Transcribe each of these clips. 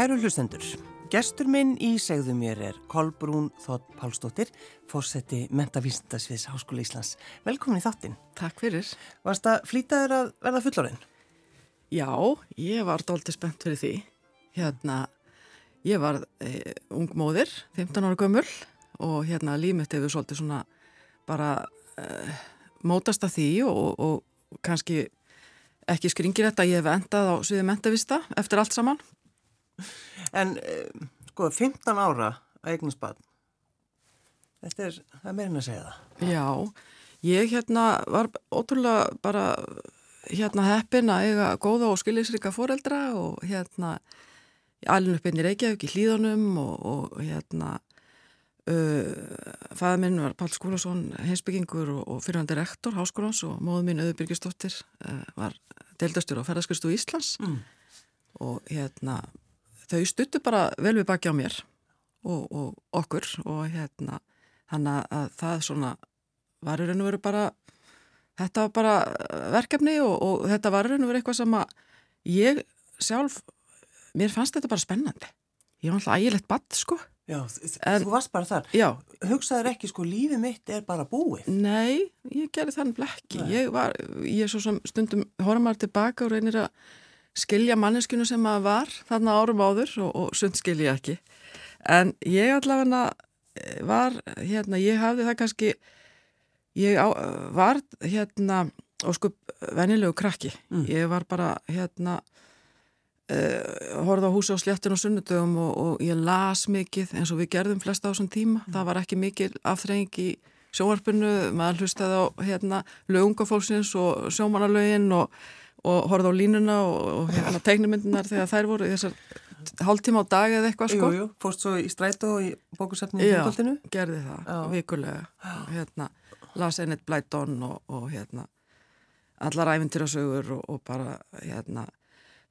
Kæru hlustendur, gestur minn í segðu mér er Kolbrún Þótt Pálsdóttir, fórseti Mentavísindasviðs Háskóla Íslands. Velkomin í þáttinn. Takk fyrir. Varst það flýtaður að verða fullorinn? Já, ég var doldið spennt fyrir því. Hérna, ég var e, ung móðir, 15 ára gömul og hérna límitt hefur svolítið svona bara e, mótast að því og, og kannski ekki skringir þetta að ég hef endað á sviðið mentavista eftir allt saman. En uh, sko, 15 ára að eignast barn, þetta er, það er meirinn að segja það. Já, ég hérna var ótrúlega bara hérna heppin að eiga góða og skilisrika foreldra og hérna alveg upp inn í Reykjavík í hlýðunum og, og hérna uh, fæða minn var Pál Skúlason heimsbyggingur og, og fyrirhandi rektor háskólans og móðu mín Öður Birgisdóttir uh, var deildastur á ferðarskristu Íslands mm. og hérna þau stuttu bara vel við baki á mér og, og okkur og hérna þannig að það svona var í raun og veru bara þetta var bara verkefni og, og þetta var í raun og veru eitthvað sem að ég sjálf mér fannst þetta bara spennandi ég var alltaf ægilegt badd sko Já, en, þú varst bara þar. Já. Hugsaður ekki, sko, lífið mitt er bara búið. Nei, ég gerði þannig blekki. Ég var, ég er svo sem stundum horfum maður tilbaka og reynir að skilja manneskinu sem maður var þarna árum áður og, og sund skilja ekki en ég allavega eh, var hérna, ég hafði það kannski ég á, var hérna og sko venilegu krakki mm. ég var bara hérna uh, horfði á húsi á sléttin og sunnudögum og, og ég las mikið eins og við gerðum flesta á þessum tíma mm. það var ekki mikil afþreying í sjónvarpinu maður hlustaði á hérna lögungafólksins og sjómanalögin og og horfði á línuna og, og hérna, tegnumyndunar þegar þær voru þessar hálftíma á dag eða eitthvað sko. Jú, jú, fórst svo í strætu og í bókusefni í fjöldinu? Já, gerði það, Já. vikulega hérna, las Enid Blyton og, og hérna allar æfintýrasögur og, og bara hérna,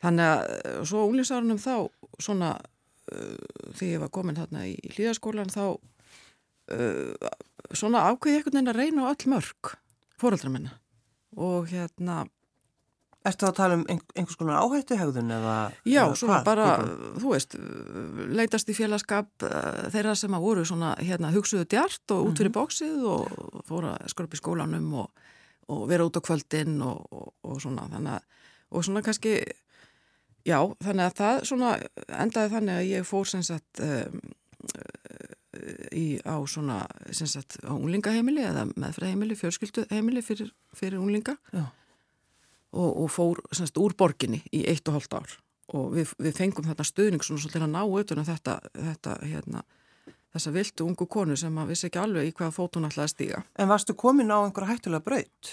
þannig að svo úlísárunum þá svona uh, þegar ég var komin hérna í hlýðaskólan þá uh, svona ákveði einhvern veginn að reyna á öll mörg fóröldra minna og hérna Erstu það að tala um einhvers konar áhættuhegðun eða? Já, eða svona hvað? bara, þú veist, leitast í félagskap uh, þeirra sem að voru svona hérna hugsuðu djart og út fyrir -hmm. bóksið og fóra í skólanum og, og vera út á kvöldin og, og, og svona, þannig að, og svona kannski, já, þannig að það svona endaði þannig að ég fór sem sagt um, í, á svona, sem sagt, á unglingaheimili eða meðfraheimili, fjörskylduheimili fyrir, fyrir unglinga. Já og, og fór semst úr borginni í eitt og hálft ár og við, við fengum þetta stuðning svona svolítið að ná auðvitað þetta, þetta hérna, þessa viltu ungu konu sem að vissi ekki alveg í hvaða fótun ætlaði að stíga. En varstu komin á einhverja hættulega braut?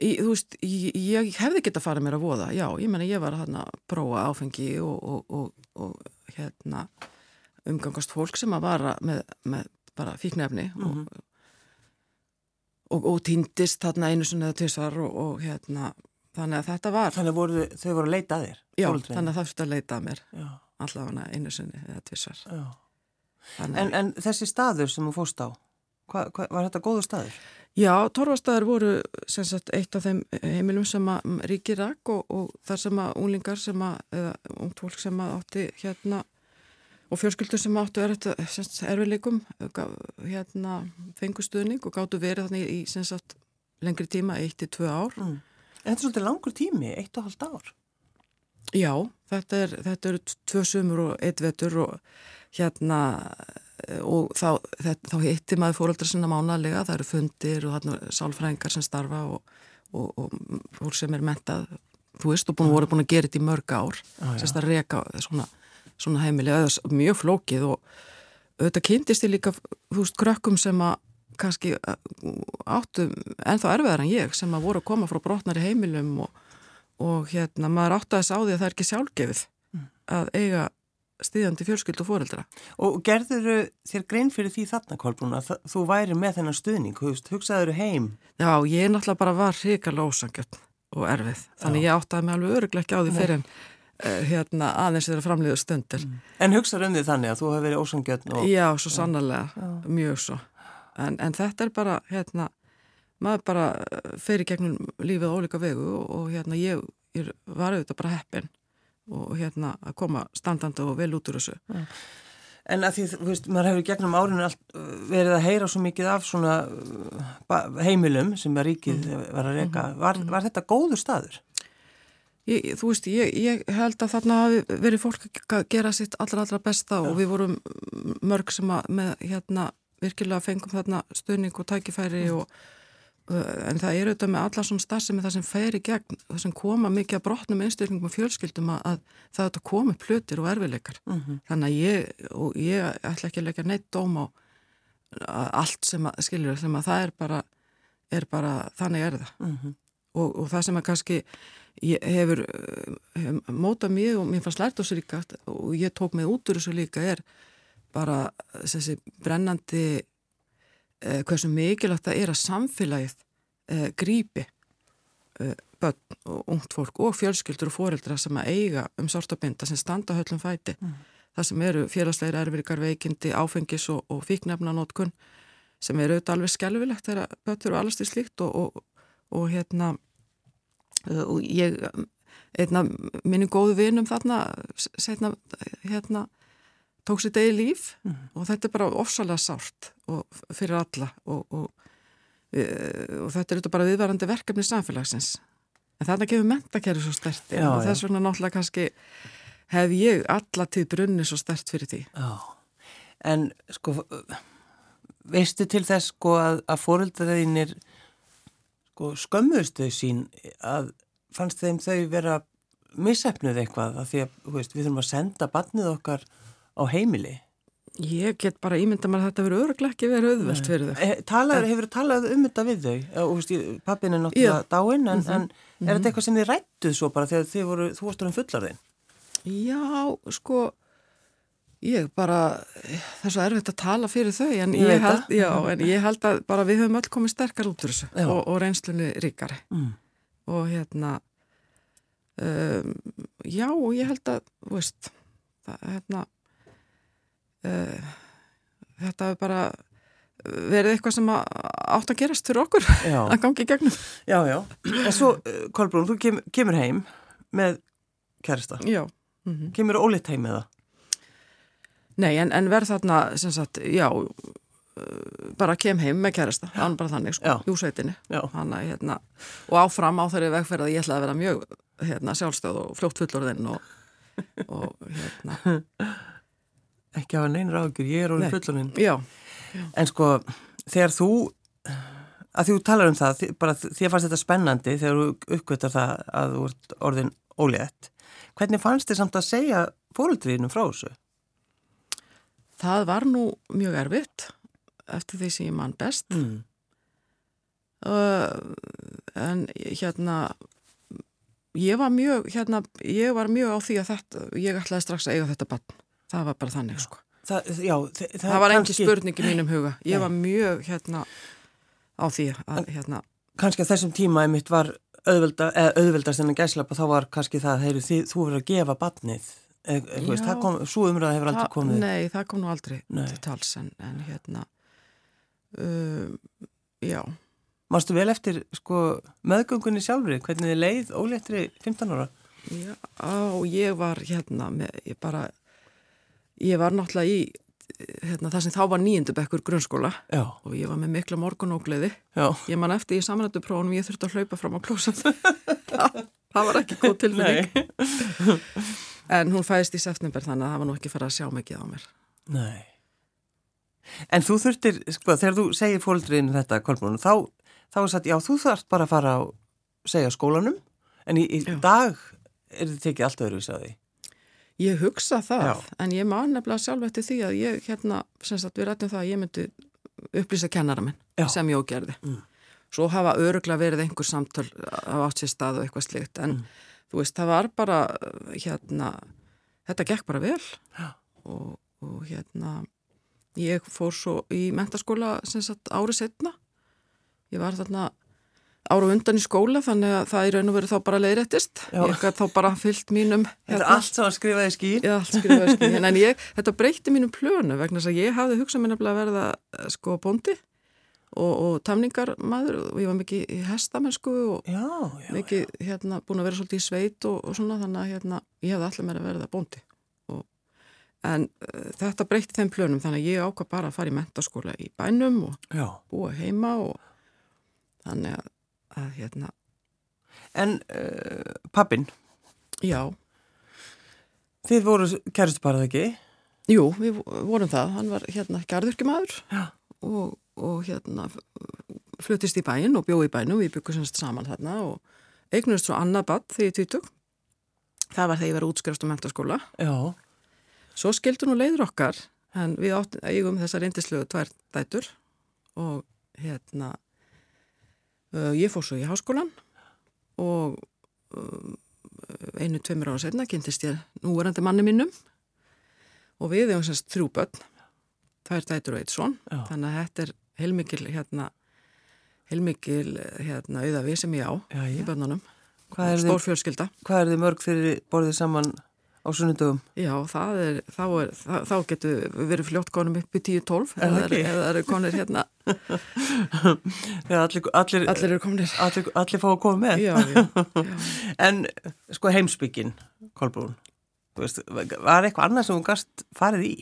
Í, þú veist, ég, ég hefði gett að fara mér að voða, já, ég menna ég var að prófa áfengi og, og, og, og hérna umgangast fólk sem að vara með, með bara fíknefni mm -hmm. og og, og týndist þarna einu sinni eða tvisar og, og hérna þannig að þetta var Þannig voru, þau voru að leita að þér? Já, Fólkvein. þannig að það fyrir að leita að mér allavega einu sinni eða tvisar en, en þessi staður sem þú fóst á hva, hva, var þetta góður staður? Já, torfastæðar voru sagt, eitt af þeim heimilum sem að ríkir rak og, og þar sem að unglingar sem að, eða ungt fólk sem að átti hérna og fjölskyldur sem áttu erfileikum hérna, fengu stuðning og gáttu verið þannig í sagt, lengri tíma, 1-2 ár. Mm. Þetta er svolítið langur tími, 1,5 ár. Já, þetta er, þetta eru tvö sumur og eitt vetur og hérna og þá, þetta, þá hitti maður fóröldra sinna mánalega, það eru fundir og þarna sálfrængar sem starfa og, og, og fólk sem er mentað þú veist og búin, voru búin að gera þetta í mörg ár ah, sérst að reyka svona svona heimili, eða mjög flókið og auðvitað kynntist ég líka þú veist, krökkum sem að kannski áttu ennþá erfiðar en ég sem að voru að koma frá brotnari heimilum og, og hérna maður áttu að þess á því að það er ekki sjálfgefið mm. að eiga stíðandi fjölskyld og fóreldra. Og gerður þér grein fyrir því þarna, Kolbrún, að þú væri með þennan stuðning, hugsaður heim? Já, ég náttúrulega bara var hrikalega ósangjöld og erfið, þannig Já. ég átti að mig alveg öruglega ekki á því fyrir en Eh, hérna, aðeins þeirra framlýðu stundir. Mm. En hugsaður um því þannig að þú hefur verið ósangjötn og... Já, svo sannarlega, mjög svo. En, en þetta er bara, hérna, maður bara eh, fer í gegnum lífið ólíka vegu og, og hérna, ég, ég var auðvitað bara heppin og hérna að koma standandi og vel út úr þessu. Já. En að því, þú veist, maður hefur gegnum árinu allt uh, verið að heyra svo mikið af svona heimilum sem að ríkið mm. var að reyka. Mhm. Var, var þetta góður staður? Ég, þú veist, ég, ég held að þarna hafi verið fólk að gera sitt allra allra besta Já. og við vorum mörg sem að með hérna virkilega fengum þarna stöðning og tækifæri mm. og en það er auðvitað með alla svona starfsemi það sem fer í gegn, það sem koma mikið að brotnum einstakleikum og fjölskyldum að, að það auðvitað komi plötir og erfileikar mm -hmm. þannig að ég, og ég ætla ekki að leggja neitt dóm á allt sem að, skiljur, sem að það er bara, er bara þannig er það mm -hmm. Og, og það sem að kannski hefur, hefur mótað mjög og mér fannst lært á þessu líka og ég tók mig út úr þessu líka er bara þessi brennandi eh, hversu mikilvægt það er að samfélagið eh, grípi eh, börn og ungt fólk og fjölskyldur og foreldra sem að eiga um sortabinda sem standa höllum fæti. Mm. Það sem eru félagsleira erfirikar veikindi, áfengis og, og fíknefnanótkun sem eru auðvitað alveg skelvilegt þegar börn eru allast í slíkt og, og, og hérna eh, og ég einna minni góðu vinum þarna setna hérna tók sér degi líf mm. og þetta er bara ofsalega sárt fyrir alla og, og, e, og þetta er bara viðvarandi verkefni samfélagsins. En þarna gefur mentakerri svo stert já, og þess vegna náttúrulega kannski hef ég alla tíð brunni svo stert fyrir því. Já, en sko veistu til þess sko að, að fóröldaðinir sko skömmustu sín að fannst þeim þau vera missefnuð eitthvað að því að veist, við þurfum að senda barnið okkar á heimili? Ég get bara ímynda maður að þetta verður öruglega ekki verið auðvelt fyrir þau. Eh, Talar, hefur þú talað um þetta við þau? Pappin er náttúrulega dáinn en, mm -hmm. en er þetta eitthvað sem þið rættuð svo bara þegar voru, þú varst um fullarðin? Já, sko ég bara, það er svo erfitt að tala fyrir þau en ég, ég, held, já, en ég held að bara við höfum öll komið sterkar út úr þessu og, og reynslunni ríkari. Mm. og hérna um, já, ég held að, veist það, hérna uh, þetta er bara verið eitthvað sem átt að gerast fyrir okkur að gangi í gegnum. Já, já, en svo eh, Kolbrún, þú kem, kemur heim með kærista Já mm -hmm. Kemur ólitt heim með það? Nei, en, en verð þarna sem sagt, já eh, bara kem heim með kærista hann bara þannig, sko, júsveitinni hérna, og áfram á þeirri vegferð að ég ætlaði að vera mjög hérna, sjálfstöð og fljótt fullorðinn og, og hérna. Ekki hafa neina ráðgjur, ég er orðin fulloninn já, já. en sko þegar þú að þú talar um það, bara því fannst þetta spennandi þegar þú uppgötar það að þú ert orðin ólétt. Hvernig fannst þið samt að segja fóröldriðinum frá þessu? Það var nú mjög erfitt eftir því sem ég mann best. Mm. uh, en hérna ég var mjög hérna, ég var mjög á því að þetta ég ætlaði strax að eiga þetta bann það var bara þannig sko. Það, já, það, það var kannski... ekki spurning í mínum huga. Ég Nei. var mjög hérna á því að hérna kannski að þessum tíma ég mitt var auðvelda, auðveldast en að gæslapa þá var kannski það heyru, því, þú verður að gefa batnið svo umræða hefur aldrei komið Nei, það kom nú aldrei Nei. til tals en, en hérna um, já Mástu vel eftir sko meðgöngunni sjálfri, hvernig þið leið óléttri 15 ára? Já, ég var hérna með, ég bara Ég var náttúrulega í hérna, það sem þá var nýjendubekkur grunnskóla Já. og ég var með mikla morgunógleði. Ég man eftir í samrættuprófunum ég þurfti að hlaupa fram á klósat. það, það var ekki góð tilfinning. en hún fæðist í september þannig að það var nú ekki farið að sjá mikið á mér. Nei. En þú þurftir, sko, þegar þú segir fólkdriðinu þetta, Kolbrún, þá, þá er það, já, þú þarfst bara að fara að segja skólanum, en í, í dag er þetta tekið allt öðruvis að því. Ég hugsa það, Já. en ég man nefnilega sjálf eftir því að ég, hérna, sem sagt, við rættum það að ég myndi upplýsa kennara minn Já. sem ég ógerði. Mm. Svo hafa öruglega verið einhver samtöl á átt sér stað og eitthvað slikt, en mm. Þú veist, það var bara, hérna, þetta gekk bara vel. Og, og, hérna, ég fór svo í mentaskóla, sem sagt, árið setna. Ég var þarna ára undan í skóla þannig að það í raun og veru þá bara leiðrættist ég gæti þá bara fyllt mínum Þetta er hérna. allt að skrifaði skýr. Já, allt skrifaði skýr, en ég, þetta breytti mínum plönu vegna þess að ég hafði hugsað mér nefnilega að verða sko bóndi og, og tamningarmaður og ég var mikið í hestamennsku og Já, já, mikið hérna búin að vera svolítið í sveit og, og svona þannig að hérna ég hefði allir meira verið að bóndi og, en uh, þetta breytti þeim plönum þannig að ég ákvað bara að fara í mentaskóla í bænum og já. búa heima og þannig að, að hérna En uh, pappin, já, þið voru kæristu bara ekki? jú, við vorum það hann var hérna garðurkjumadur Já. og, og hérna fluttist í bæinn og bjóð í bænum við byggum semst saman þarna og eignust svo annað badd þegar ég tvítug það var þegar ég var útskrifst um mentaskóla Já. Svo skildur nú leiður okkar, en við eigum þessar reyndislegu tvær dætur og hérna, uh, ég fór svo í háskólan og uh, einu, tveimur ára setna kynntist ég núverandi manni mínum og við eigum semst þrjú börn, tvær dætur og eitt svon, þannig að þetta er heilmikil hérna, heilmikil hérna auða við sem ég á Já, já. í er, stór fjölskylda. hvað er þið mörg fyrir borðið saman á sunnudögum? Já, það er, þá, er, þá, þá getur við verið fljótt konum upp í 10-12 Er það eða það eru konir hérna, allir, allir, allir eru kominir. allir, allir fá að koma með? Já. En sko heimsbyggin, Kolbrún, veist, var eitthvað annað sem þú gast farið í?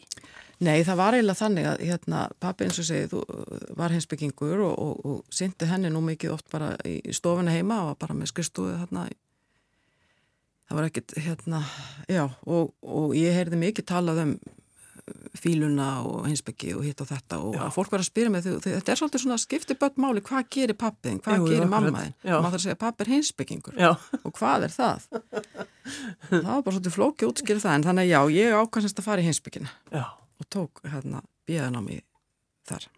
Nei, það var eiginlega þannig að hérna, pappi eins og segið, þú var hinsbyggingur og, og, og syndi henni nú mikið oft bara í stofuna heima og bara með skristuðu þarna. Það var ekkit, hérna, já, og, og ég heyrði mikið talað um fíluna og hinsbyggi og hitt og þetta og að fólk var að spyrja mig, þau, þetta er svolítið svona skipti börn máli, hvað gerir pappiðin, hvað Jú, gerir mammaðin? Já. Maður þarf að segja, pappi er hinsbyggingur. Já. og hvað er það? það var bara svolítið flóki útskýrið það en þannig að já, ég ákvæmst að fara í hinsbyggina Já. Og tók hérna bíðan á mig þar.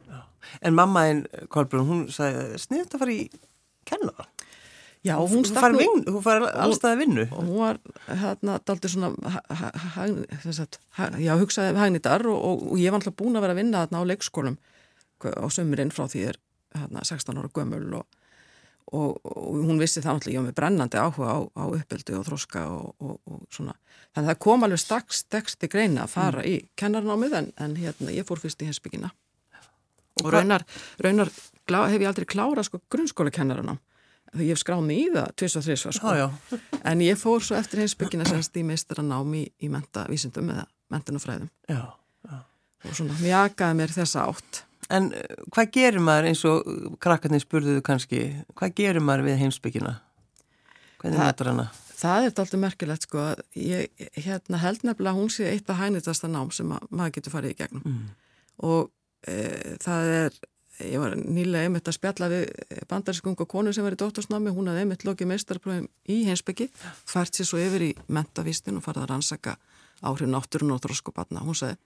En mammaðin, Kolbrún, hún sagði, sniðt að fara í kennara. Já, hún Hún stakk nú vin, hún fari allstað að vinnu. og hún var hérna daldi svona ha, ha, ha, já, hugsaði hagnýtar og, og, og ég var alltaf búin að vera að vinna þarna á leikskólum á sömurinn frá því er hérna 16 ára gömul og, og, og hún vissi það náttúrulega, ég var með brennandi áhuga á, á uppbyldu og þroska og, og, og svona, þannig að það kom alveg strax teksti greina að fara í kennarnámið en, en hérna, ég fór fyrst í hensbyggina og, raunar, raunar glá, hef ég aldrei klárað sko grunnskóla því ég hef skráð mig í það tvis og þris sko. Já, já. en ég fór svo eftir heimsbyggina semst í meistara námi í, mentavísindum eða mentunufræðum Já. og svona mjakaði mér þessa átt En uh, hvað gerir maður eins og krakkarnir spurðuðu kannski, hvað gerir maður við heimsbyggina? Hvernig notar hana? Það er alltaf merkilegt sko að ég hérna, held nefnilega að hún sé eitt af hænitasta nám sem að, maður getur farið í gegnum Mm. og e, það er, ég var nýlega einmitt að spjalla við bandarísku unga konu sem var í dóttorsnámi, hún hafði einmitt lokið meistarpröfum í heimsbyggi, fært sér svo yfir í mentavístin og farið að rannsaka áhrif náttúrun og þróskubatna. Hún sagði,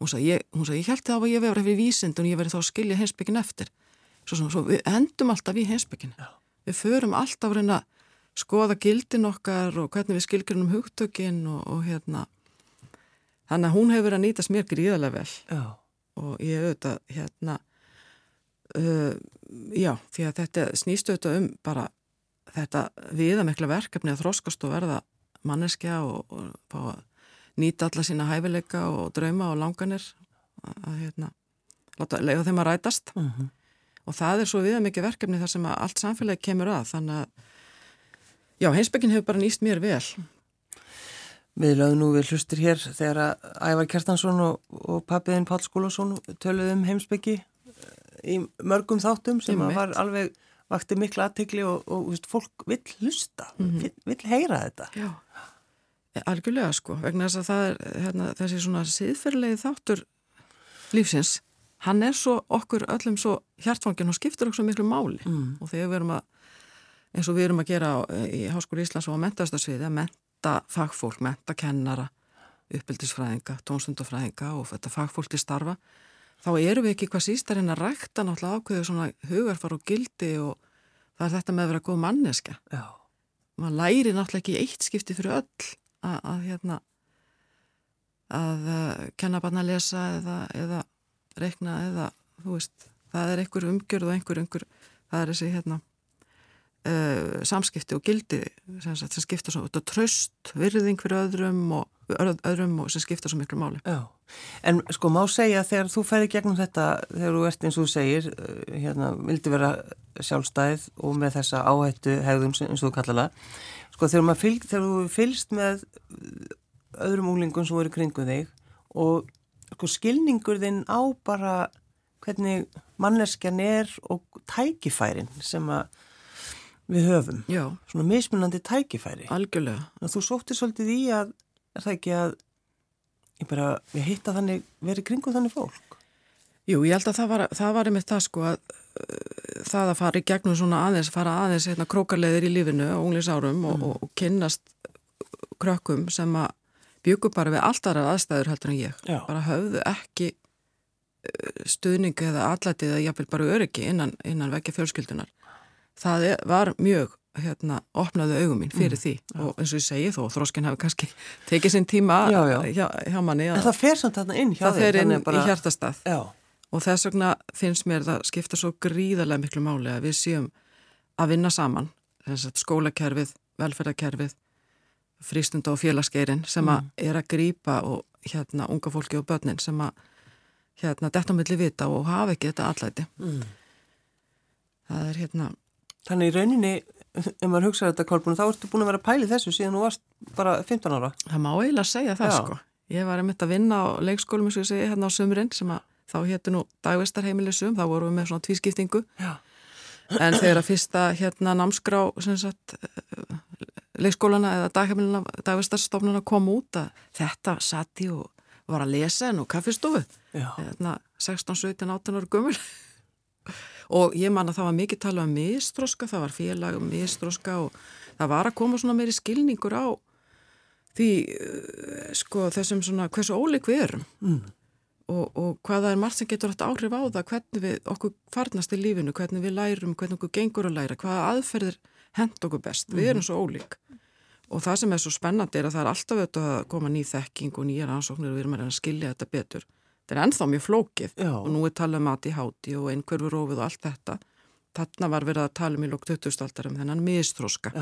hún sagði, ég, hún sagði, ég held það að ég verið fyrir vísind og ég verið þá að skilja heimsbyggin eftir. Svo, svo, svo við endum alltaf í heimsbyggin. Við förum alltaf að reyna að skoða gildin okkar og hvernig við skilgjörnum hugtökin og, og hérna. Þannig að hún hefur verið að nýtast mér gríðarlega vel Já. og ég auðvitað hérna uh, já, því að þetta snýst auðvitað um bara þetta viðamekla verkefni að þróskast og verða manneskja og, og fá að nýta alla sína hæfileika og drauma og langanir að, hérna láta leiða þeim að rætast. Mm og það er svo viðamekja verkefni þar sem allt samfélagi kemur að þannig að já, heimsbyggin hefur bara nýst mér vel. Við lögum nú við hlustir hér þegar að Ævar Kjartansson og, og pappiðin Pál Skúlason töluðu um heimsbyggi eh, í mörgum þáttum sem var alveg vakti mikla aðtikli og, og veist, fólk vill hlusta, Mhm. vill, vill heyra þetta. Já, algjörlega sko, vegna þess að það er hérna, þessi svona siðferðilegi þáttur lífsins, hann er svo okkur öllum svo hjartfangin og skiptur okkur svo miklu máli Mm. og þegar við erum að, eins og við erum að gera á, í Háskóli Íslands og á mentastarsviði að menta fagfólk, menta kennara, uppbyldisfræðinga, tónstundafræðinga og þetta fagfólk til starfa, þá erum við ekki hvað sístar en að rækta náttúrulega ákveðu svona hugarfar og gildi og það er þetta með að vera góð manneska Já. maður læri náttúrulega ekki eitt skipti fyrir öll að, hérna að uh, kenna barna að lesa eða, eða reikna eða þú veist, það er einhver umgjörð og einhver umgjörð, það er þessi hérna uh, samskipti og gildi sem, sem skipta svo, þetta tröst virðing fyrir öðrum og, öð- öðrum og sem skipta svo miklu máli Já. En sko má segja þegar þú ferði gegnum þetta, þegar þú ert eins og þú segir, uh, hérna, vildi vera sjálfstæð og með þessa áhættu hegðum eins og þú kallar það, sko þegar, fylg, þegar þú fylgst með öðrum úlingum sem voru kringu þig og sko skilningur þinn á bara hvernig manneskjan er og tækifærin sem að við höfum. Já. Svona mismunandi tækifæri. Algjörlega. Þú sótti svolítið í að, er það ekki að ég bara, ég hitta þannig, verið kringum þannig fólk. Jú, ég held að það var, það var einmitt það sko að uh, það að fara í gegnum svona aðeins, fara aðeins hérna krókarleðir í lífinu og unglisárum mm. og, og, kynnast krökkum sem að byggu bara við alltaf aðstæður heldur en ég. Já. Bara höfðu ekki uh, stuðningu eða allætið eða jáfnvel bara öryggi innan, innan vekja fjölskyldunar. Það var mjög hérna, opnaðu augum mín fyrir mm, því já. og eins og ég segi þó, þróskinn hafi kannski tekið sinn tíma já, já. Hjá, hjá manni en það fer samt þarna inn hjá það þig það fer inn bara... í hjartastað og þess vegna finnst mér það skipta svo gríðarlega miklu máli að við séum að vinna saman skólakerfið, velferðarkerfið frístunda og félagsgeirin sem að mm. er að grýpa og hérna unga fólki og börnin sem að hérna detta melli vita og hafa ekki þetta allæti mm. það er hérna Þannig í rauninni ef maður hugsaður þetta Kolbún, þá ertu búin að vera pæli þessu síðan þú varst bara 15 ára. Það má eiginlega segja það Já. sko. Ég var einmitt að vinna á leikskólum eins og ég segi hérna á sömurinn sem að þá héttu nú dagvistarheimilisum, þá vorum við með svona tvískiptingu. Já. En þegar að fyrsta hérna námskrá sagt, leikskólana eða dagheimilina, dagvistarstofnuna kom út að þetta satt í og var að lesa en og kaffistofu. Hérna 16, 17, 18 ára gummul og ég man að það var mikið tala um mistróska, það var félag um mistróska og það var að koma svona meiri skilningur á því eh, sko þessum svona hversu óleik við erum mm. og, og hvaða er margt sem getur átt áhrif á það hvernig við okkur farnast í lífinu, hvernig við lærum, hvernig okkur gengur að læra, hvaða aðferðir hend okkur best, mm. við erum svo óleik og það sem er svo spennandi er að það er alltaf auðvitað að koma ný þekking og nýjar ansóknir og við erum að skilja þetta betur þetta er ennþá mjög flókið. Já. og nú er talað um háti og einhverfur ofið og allt þetta. Þarna var verið að tala um í lók 2000 um þennan mistróska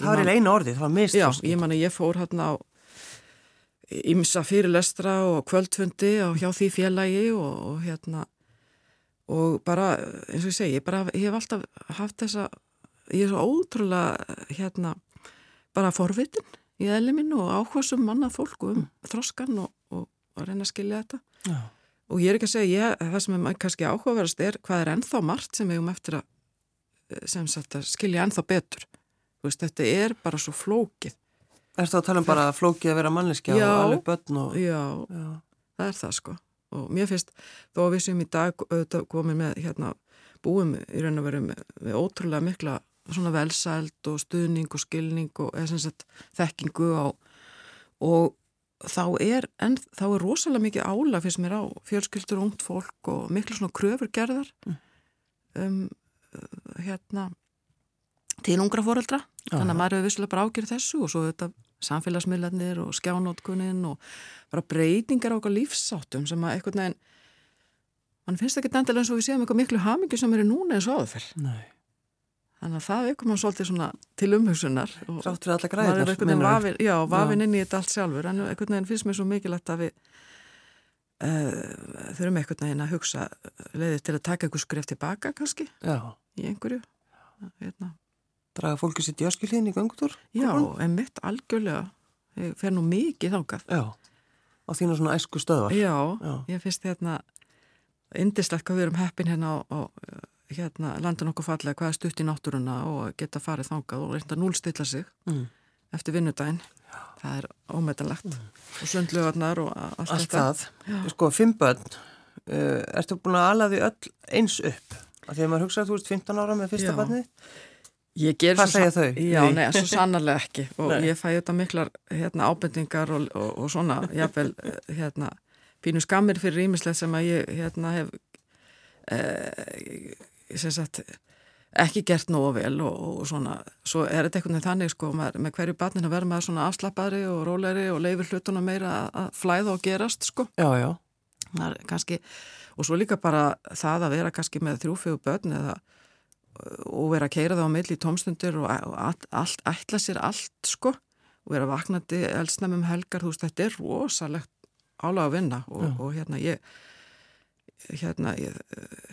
það var einu orðið, það var mistróska Já, ég man að ég fór hérna á ímsa fyrirlestra og kvöldfundi og hjá því félagi og, og hérna og bara, eins og ég segi, ég, bara, ég hef alltaf haft þessa ég er svo ótrúlega hérna bara forvitin í eðli minn og áhersum mannað fólku um mm. þroskan og, og að reyna að skilja þetta Já. og ég er ekki að segja, ég, það sem er kannski áhugaverðast er hvað er ennþá margt sem við um eftir að, eh, sagt, að skilja ennþá betur. Veist, þetta er bara svo flókið. Er þetta að tala um bara flókið að vera manneskja já, og alveg börn og... Já, já, það er það sko. Og mér finnst, þó að við sem í dag komum með hérna búum í raun og veru með, ótrúlega mikla svona velsælt og stuðning og skilning og sagt, þekkingu á og þá er, en, þá er rosalega mikið ála fyrst mér á fjölskyldur og ungt fólk og miklu svona kröfur gerðar mm. um, hérna til ungra fóreldra Aha. þannig að maður hefur vissilega bara ágjörð þessu og svo þetta samfélagsmiðlarnir og skjánótkunin og bara breytingar á okkar lífsáttum sem að eitthvað neginn mann finnst ekki endilega eins og við séum eitthvað miklu hamingi sem eru núna eins og fyrr Nei Þannig að það veikum maður svolítið svona til umhugsunar. Sáttur alla græðinar. Vafin, já, vafin inn í þetta allt sjálfur. En einhvern veginn finnst mér svo mikilvægt að við uh, þurfum einhvern veginn að hugsa leiðir til að taka einhver skref tilbaka kannski. Já. Í einhverju. Hérna. Draga fólki sitt í öskilíðin í gangutur? Já, en mitt algjörlega. Ég fer nú mikið þákað. Já. Á þínu svona æsku stöðar. Já, já. ég finnst hérna indislegt hvað við erum heppin hérna á, á hérna landin okkur fallega hvað er stutt í náttúruna og geta farið þangað og reynda núlstilla sig mm. eftir vinnudaginn. Það er ómetanlegt. Mm. og sundlugarnar og allt, allt þetta. Sko, fimm börn. Uh, ertu búin að ala því öll eins upp? Að því að maður hugsaði að þú ert 15 ára með fyrsta barnið Hvað segja þau? Já, nei, svo sannarlega ekki. Og nei. ég fæ þetta miklar hérna, ábendingar og, og, og svona, jáfnvel hérna, pínu skammir fyrir rýmislega sem að ég hérna, hef eh, sagt, ekki gert nógu vel og, og svona, svo er þetta einhvern veginn þannig sko, með, með hverju barnin að vera með svona afslappaðri og róleri og leifir hlutuna meira að flæða og gerast sko. Já, já. Kannski, og svo líka bara það að vera kannski með þrjúfjögur börn eða og vera að keira það á milli í tómstundir og, allt, ætla sér allt sko og vera vaknandi elsnæmum helgar, þú veist, þetta er rosalegt álaga að vinna og, og hérna ég hérna ég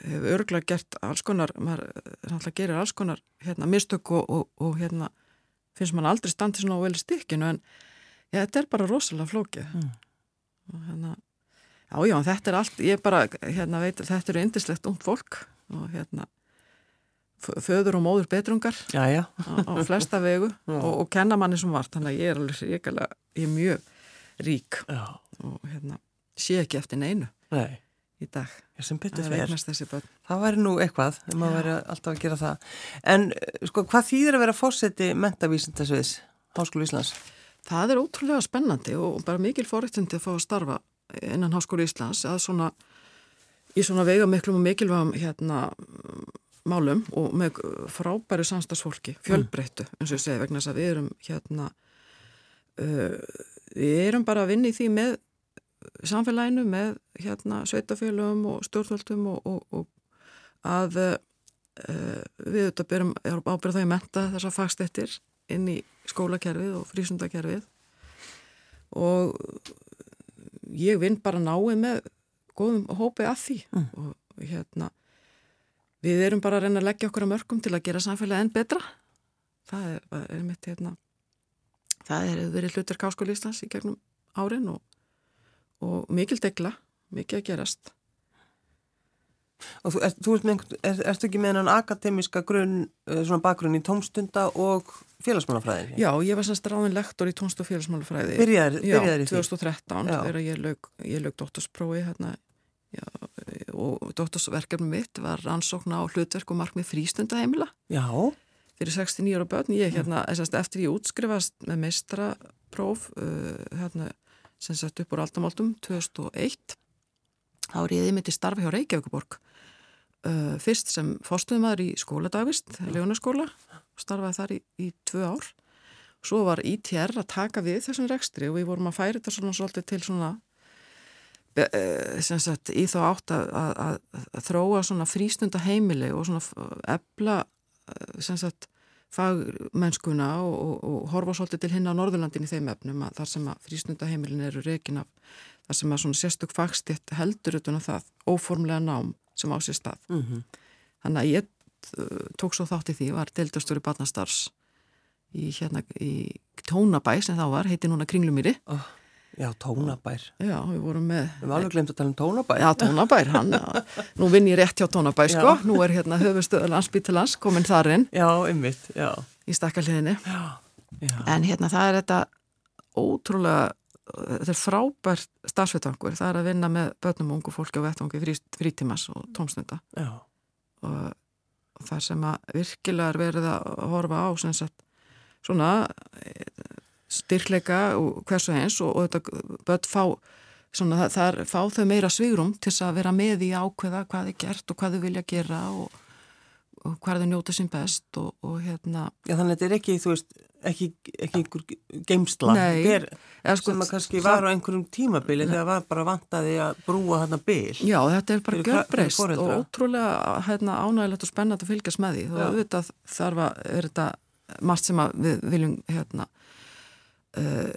hef örgulega gert alls konar, maður náttúrulega gerir alls konar hérna mistök og, og, og hérna finnst mann aldrei standið svona á vel stikkinu en ja, þetta er bara rosalega flókið mm. og hérna já já þetta er allt, ég bara hérna veit þetta eru indislegt ung fólk og hérna föður og móður betrungar já, já. á, á flesta vegu og, og kenna manni sem vart, þannig að ég er alveg ég er mjög rík já. og hérna sé ekki eftir neinu Nei í dag. Já, sem betur fyrir. Það, það væri nú eitthvað, ef maður væri alltaf að gera það. En sko, hvað þýðir að vera fórseti mentavísindasviðs Háskólu Íslands? Það er ótrúlega spennandi og bara mikil fórættindi að fá að starfa innan Háskólu Íslands að svona, í svona veiga miklum og mikilvægum hérna málum og með frábæri samstagsfólki, fjölbreyttu, eins og ég segi, vegna þess að við erum hérna uh, við erum bara að vinna í því með samfélaginu með hérna sveitafélögum og stjórnvöldum og, og, og að uh, við auðvitað byrjum ábyrða það í menta þessar fagstættir inn í skólakerfið og frísundakerfið og ég vinn bara náið með góðum hópi að því. Mm. og hérna við erum bara að reyna að leggja okkur að mörgum til að gera samfélagi enn betra. Það er, er mitt hérna það er verið hlutur Káskóli Íslands í gegnum árin og og mikil degla, mikið að gerast. Og þú, er, þú ert með, er, erstu ekki með hann akademiska grunn, eh, svona bakgrunn í tómstunda og félagsmálafræði? Já, ég var semst ráðin lektor í tómst og félagsmálafræði. Byrjar, byrjar í því? Já, 2013, þegar ég lög, lög doktorsprófi hérna já, og doktorsverkefni mitt var rannsókna á hlutverk og markmið frístundaheimila. Já. Fyrir 69 ára börn, ég hérna, eftir ég útskrifast með meistrapróf, uh, hérna, sem sett upp úr aldamáltum 2001 þá er ég yfir til starfi hjá Reykjavíkuborg uh, fyrst sem fórstuðumæður í skóladagvist legunaskóla, starfaði þar í, í tvö ár. Svo var ITR að taka við þessum rekstri og við vorum að færi þetta svona svolítið til svona sem sagt í þá átt að, að, að þróa svona frístunda heimili og svona ebla sem sagt fagmennskuna og, og, og horfa svolítið til hinn á Norðurlandin í þeim efnum að þar sem að frístundaheimilin eru reygin af þar sem að svona sérstök fagstitt heldur utan að það óformlega nám sem á sér stað. Mm -hmm. Þannig að ég uh, tók svo þátt í því, var deildastur í Batnastars í hérna í Tónabæ sem þá var, heiti núna Kringlumýri. Oh. Já, tónabær. Já, við vorum með... Við varum alveg glemt að tala um tónabær. Já, tónabær, hann, já. Nú vinn ég rétt hjá tónabær, sko. Já. Nú er hérna höfustöður landsbyttilans komin þarinn. Já, ymmit, já. Í stakkarliðinni. Já, já. En hérna það er þetta ótrúlega, þetta er frábært starfsveitvangur. Það er að vinna með börnum og ungu fólki á vettvangi frí, frítímas og tómsnunda. Já. Og, það sem að virkilega er verið að horfa á, sem sagt, svona styrkleika og hversu eins og, og þetta börn fá svona, er, fá þau meira svigrum til að vera með í ákveða hvað er gert og hvað þau vilja gera og, og hvað þau njóta sín best og, og hérna. Já þannig að þetta er ekki, þú veist, ekki, ekki einhver geimsla Nei, er, sko, sem að kannski var á einhverjum tímabili þegar var bara vantaði að brúa þarna bil. Já þetta er bara gjörbreyst og ótrúlega hérna, ánægilegt og spennat að fylgjast með því. Þá auðvitað þarf að er þetta margt sem við viljum hérna uh,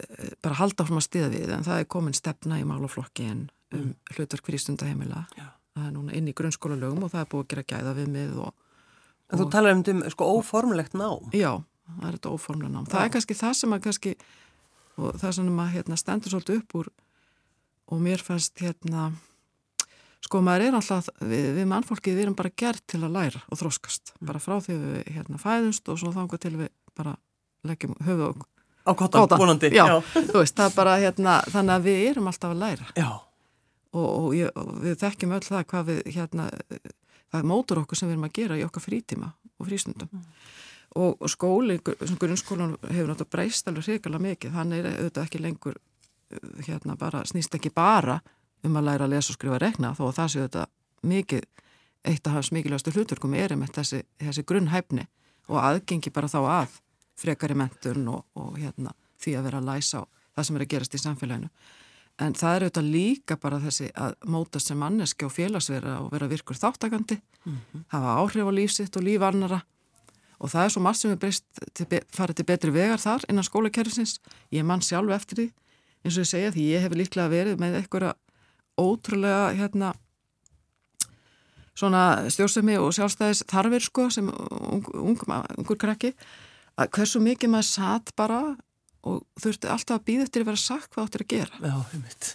bara halda frá að stiða við en það er komin stefna í málaflokki en um mm. hlutverk fyrir stundaheimila það er núna inn í grunnskóla lögum og það er búið að gera gæða við mið og, og Þú talar um sko óformlegt nám Já, það er þetta óformlegt nám Já. það er kannski það sem að kannski og það sem að hérna, stendur svolítið upp úr og mér fannst hérna sko maður er alltaf, við, við mannfólkið við erum bara gert til að læra og þróskast mm. bara frá því við hérna fæðumst og svo þangar til við bara leggjum höfuð Á kottan, vonandi. Já, Já. veist, bara hérna, þannig að við erum alltaf að læra. Og, og, ég, og við þekkjum öll það hvað við, hérna, það mótur okkur sem við erum að gera í okkar frítíma og frístundum. Mm. Og, og skóli, grunnskólan hefur náttúrulega breyst alveg hrigalega mikið, hann er auðvitað ekki lengur, hérna, bara, snýst ekki bara um að læra að lesa og skrifa að rekna, þó að það séu þetta mikið, eitt af hans mikilvægastu hluturkum er um þessi, þessi grunnhæfni og aðgengi bara þá að frekari mentun og, og hérna, því að vera að læsa á það sem er að gerast í samfélaginu. En það er auðvitað líka bara þessi að mótast sem manneski og félagsverða og vera virkur þáttakandi, mm -hmm. hafa áhrif á lífsitt og lífarnara og það er svo margt sem er breyst til, farið til betri vegar þar innan skólakerfisins. Ég mann sjálf eftir því eins og ég segja því ég hef líklega verið með einhverja ótrúlega hérna svona stjórnsemi og sjálfstæðis þarfir sko sem ung, ung, ungur krakki að hversu mikið maður satt bara og þurfti alltaf að býða eftir að vera sagt hvað áttir að gera. Já, einmitt.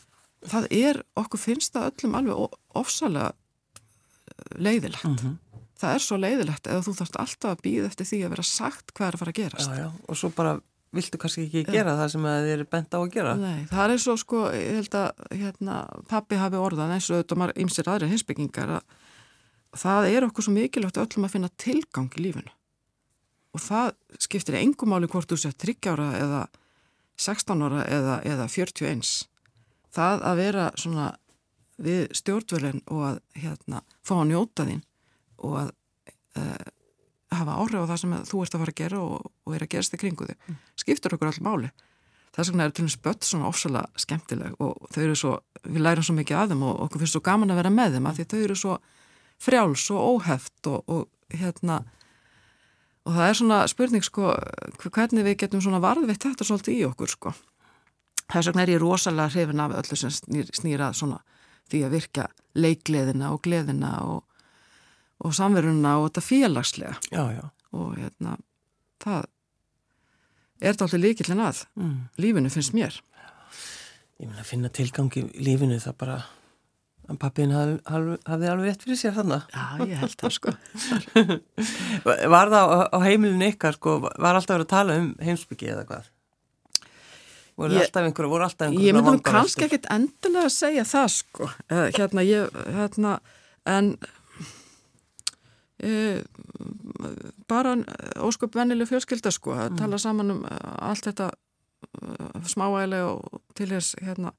Það er, okkur finnst það öllum alveg ofsalega leiðilegt. Mm -hmm. Það er svo leiðilegt eða þú þarfst alltaf að býða eftir því að vera sagt hvað er að fara að gerast. Já, já, og svo bara viltu kannski ekki gera það sem þið eru bent á að gera. Nei, það er og sko, ég held að hérna, pappi hafi orðan eins og auðvitað ymsir aðri hinsbyggingar að það er okkur svo mikilvægt öllum að finna tilgang í lífinu og það skiptir engum máli hvort þú sér 30 ára eða 16 ára eða, eða 41 það að vera svona við stjórnvölinn og að hérna fá að njóta þín og að uh, hafa áhrif á það sem þú ert að fara að gera og, og er að gerast í kringu þig mm. skiptur okkur all máli þess vegna er til og með spött svona ofsalega skemmtileg og þau eru svo, við lærum svo mikið að þeim og okkur finnst svo gaman að vera með þeim að því þau eru svo frjáls og óheft og, og hérna og það er svona spurning sko hvernig við getum svona varðvitt þetta svolítið í okkur sko þess vegna er ég rosalega hrifin af öllu sem snýr, snýra svona því að virka leikleðina og gleðina og, og samveruna og þetta félagslega já, já. og hérna það er þetta alltaf líkillin að mm. lífinu finnst mér Ég meina að finna tilgangi í lífinu það bara Pappin hafði, hafði alveg rétt fyrir sér þannig. Já, ég held það sko. var það á, á heimilinu ykkar sko, var alltaf verið að tala um heimsbyggi eða hvað? Voru ég, alltaf einhverju, voru alltaf einhverju Ég myndi nú kannski ekkit endilega að segja það sko. Hérna, ég, hérna, en e, bara ósköp vennileg fjölskylda sko, að mm. tala saman um allt þetta smáægilega og til þess, hérna,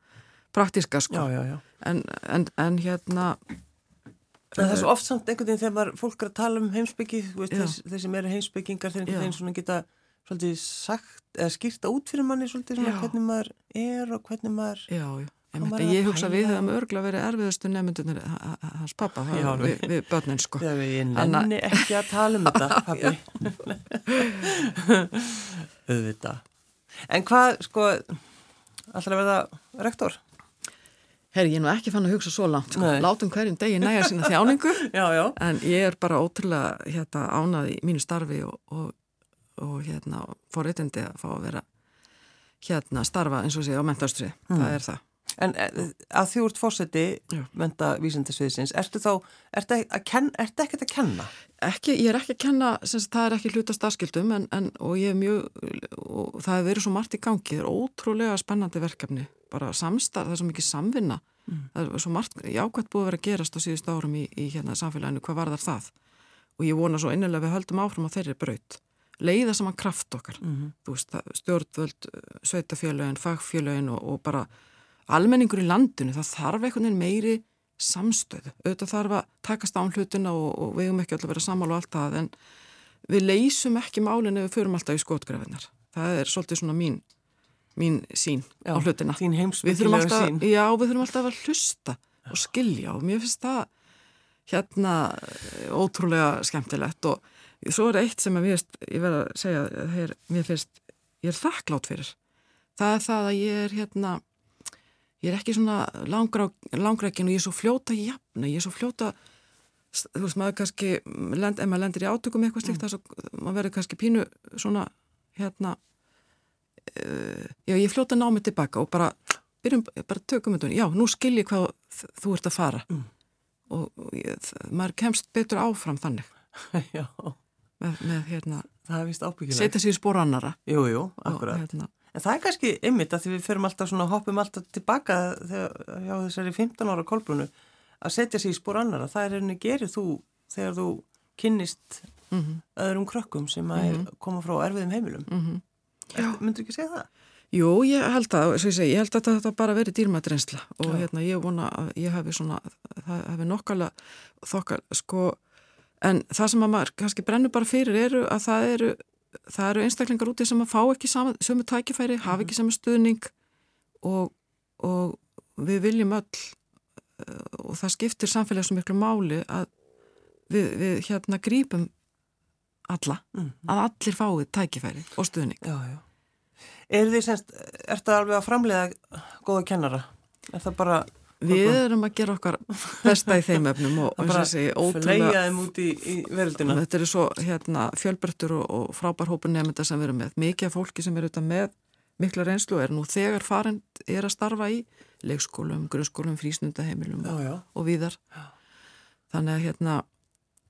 praktíska sko. Já, já, já. En, en, en hérna... En það er svo oft samt einhvern veginn þegar maður, fólk er að tala um heimsbyggi, þeir sem eru heimsbyggingar, þeir einhvern veginn svona geta svolítið sagt, eða skýrta út fyrir manni svolítið svona hvernig maður er og hvernig maður... Já, já. Ég, ég hugsa við hefum örgla verið erfiðustu nefndunir hans pappa já, við, við börnin sko. Já, ég nenni ekki að tala um þetta pappi auðvita En hvað sko alltaf verða rektor? Herri, ég er nú ekki fann að hugsa svo langt, sko. látum hverjum degi næja sína þjáningu, já, já. en ég er bara ótrúlega hérna, ánað í mínu starfi og, og, og hérna, forreitindi að fá að vera hérna starfa eins og sé á mentastrið, mm. það er það. En eh, að því úr fórseti menta vísindasviðsins, ertu þá, ertu ekkert að kenna? Ekki, ég er ekki að kenna, semst, það er ekki hluta starfskildum en, en, og ég er mjög, og það hefur verið svo margt í gangi, það er ótrúlega spennandi verkefni bara samstarf, það er svo mikið samvinna mm. það er svo margt jákvæmt búið að vera að gerast á síðust árum í, í hérna samfélaginu, hvað var þar það og ég vona svo innilega við höldum áfram á þeirri braut, leiða saman kraft okkar mm -hmm. veist, stjórnvöld sveitafélagin, fagfélagin og, og bara almenningur í landinu það þarf einhvern veginn meiri samstöðu, auðvitað þarf að takast án hlutina og, og við höfum ekki alltaf verið að samála allt það en við leysum ekki málinn ef við förum alltaf í skotgrafinnar það er svolítið svona mín mín sín já, á hlutina. Þín heimsbyggilega sín. Já, við þurfum alltaf að hlusta og skilja og mér finnst það hérna ótrúlega skemmtilegt og svo er eitt sem ég, ég verða að segja mér finnst, ég er þakklátt fyrir það er það að ég er hérna ég er ekki svona langrækin og ég er svo fljóta jafna, ég er svo fljóta þú veist maður kannski lend, ef maður lendir í átökum eitthvað slíkt mm. þess að maður verður kannski pínu svona hérna uh, já, ég fljóta ná mig tilbaka og bara, byrjum, bara tökum þetta, já, nú skil ég hvað þú ert að fara. Mm. og, og ég, maður kemst betur áfram þannig. Já. Með, með hérna setja sér spór annara jú, jú, akkurat. og, hérna, en það er kannski ymmit að því við förum alltaf svona hoppum alltaf tilbaka þegar, hjá þessari 15 ára kolbrunu að setja sér í spór annara það er einnig gerir þú þegar þú kynnist mm -hmm. öðrum krökkum sem mm -hmm. koma frá erfiðum heimilum mm -hmm. Myndur ekki segja það? Jú, ég held það, ég, segi, ég held að þetta bara verið dýrmættrensla og Já. hérna ég vona að ég hefi svona, það hefi nokkala þokkal, sko, en það sem að maður kannski brennur bara fyrir eru að það eru, það eru einstaklingar úti sem að fá ekki sama, sömu tækifæri, hafa ekki mhm. sama stuðning og, og við viljum öll eh, og það skiptir samfélag svo miklu máli að við, við hérna grípum alla, mm -hmm. að allir fáið tækifæri og stuðning. Já, já. Er þið semst ert það alveg að framlega góða kennara? Er það bara... Við erum að gera okkar besta í þeim efnum og eins og þessi ótrúlega... Þetta eru svo hérna, fjölbörtur og, og frábær hópur nefnda sem við erum með. Mikið af fólki sem eru auðvitað með mikla reynslu er nú þegar farind er að starfa í leikskólum, grunnskólum, frísnundaheimilum já, já. og viðar. Þannig að hérna...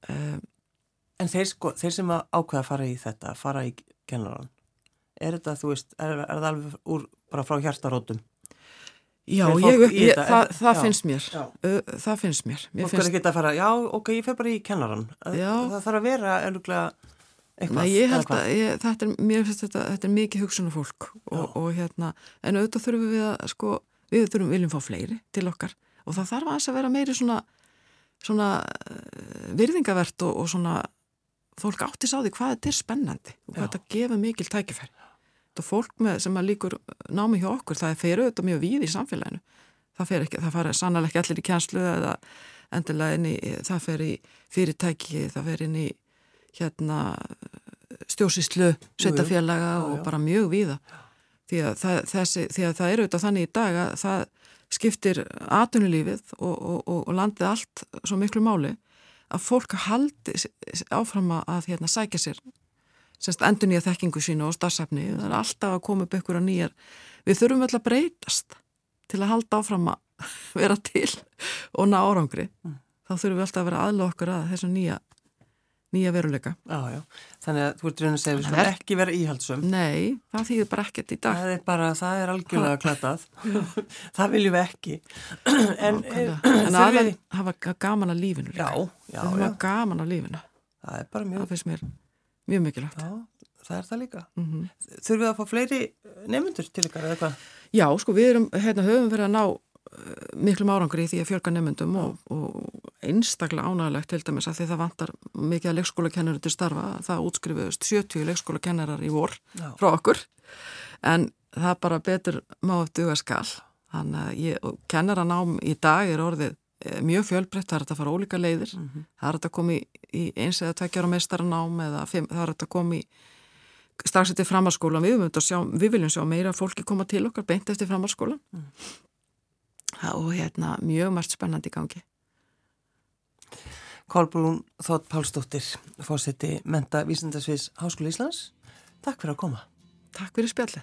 Um, en þeir, sko, þeir sem ákveða að fara í þetta, fara í kennaran, er þetta, þú veist, er, er það alveg úr, bara frá hjartarótum? Já, ég, ég, það, það finnst mér. Uh, það finnst mér. Fólk er ekki að fara, já, ok, ég fer bara í kennaran það þarf að vera enuglega eitthvað Nei, ég held að ég, þetta er, mér finnst þetta, þetta er mikið hugsunum fólk og, og hérna, en auðvitað þurfum við að sko, við þurfum viljum fá fleiri til okkar og það þarf að vera meiri svona svona uh, virðingavert og, og svona fólk áttis á því hvað þetta er spennandi og hvað já. þetta gefur mikil tækifæri og fólk með, sem að líkur námi hjá okkur, það fer auðvitað mjög víð í samfélaginu. Það fer ekki, það fara sannlega ekki allir í kjænslu eða endilega inn í, það fer í fyrirtæki, það fer inn í hérna stjósíslu, sveitafélaga og bara mjög víða. Því að það, þessi, því að það er auðvitað þannig í dag að það skiptir atunulífið og, og, og, og landið allt svo miklu máli að fólk haldi áfram að hérna, sækja sér semst endur nýja þekkingu sínu og starfsefni það er alltaf að koma upp ykkur á nýjar. Við þurfum vel að breytast til að halda áfram að vera til og ná árangri. Mm. þá þurfum við alltaf að vera aðla okkur að þessu nýja, nýja veruleika. Já, já. Þannig að þú ert reyna að segja við er... ekki vera íhaldsum Nei, það þýðir bara ekkert í dag. Það er bara, það er algjörlega klætað það viljum við ekki. En, eh, en aðeins hafa gaman að lífinu líka. Já, já, já. Gaman að lífinu. Það er bara mjög Það mjög mikilvægt. Já, það er það líka. Mm -hmm. Þurfum við að fá fleiri nefnundur til ykkar eða hvað? Já, sko við erum, hérna, höfum verið að ná uh, miklum árangri í því að fjölga nefnundum og, og einstaklega ánægilegt til dæmis að því það vantar mikið að leikskólakennarar til starfa. Það útskrifuðust 70 leikskólakennarar í vor Já. frá okkur en það bara betur má eftir duga skall. Þannig að kennaranám í dag er orðið Eh, mjög fjölbreytt, það er að fara ólíka leiðir. Mm -hmm. það er að koma í, í eins eða tveggjar á mestaranám eða fimm, það er að koma í strax eftir framhalskólan við, við viljum sjá meira fólki koma til okkar beint eftir framhalskólan mm. og hérna mjög margt spennandi gangi. Kolbrún Þótt Pálsdóttir fórseti Menta Vísindasviðs Háskóla Íslands. Takk fyrir að koma. Takk fyrir spjalli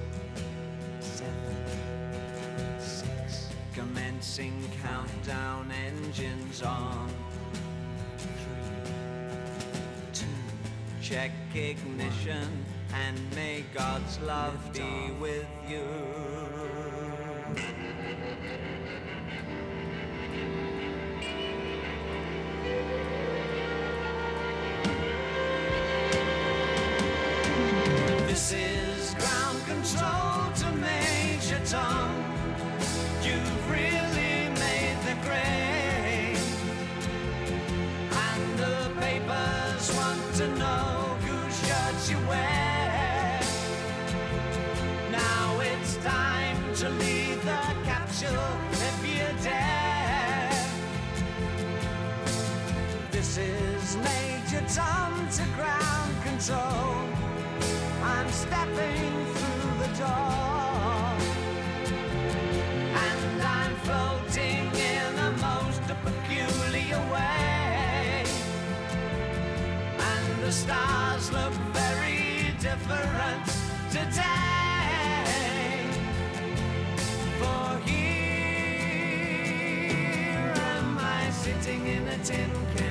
Countdown engines on. Three, two, check ignition, and may God's love be with you. Tom to ground control. I'm stepping through the door. And I'm floating in a most peculiar way. And the stars look very different today. Sitting in a tin can.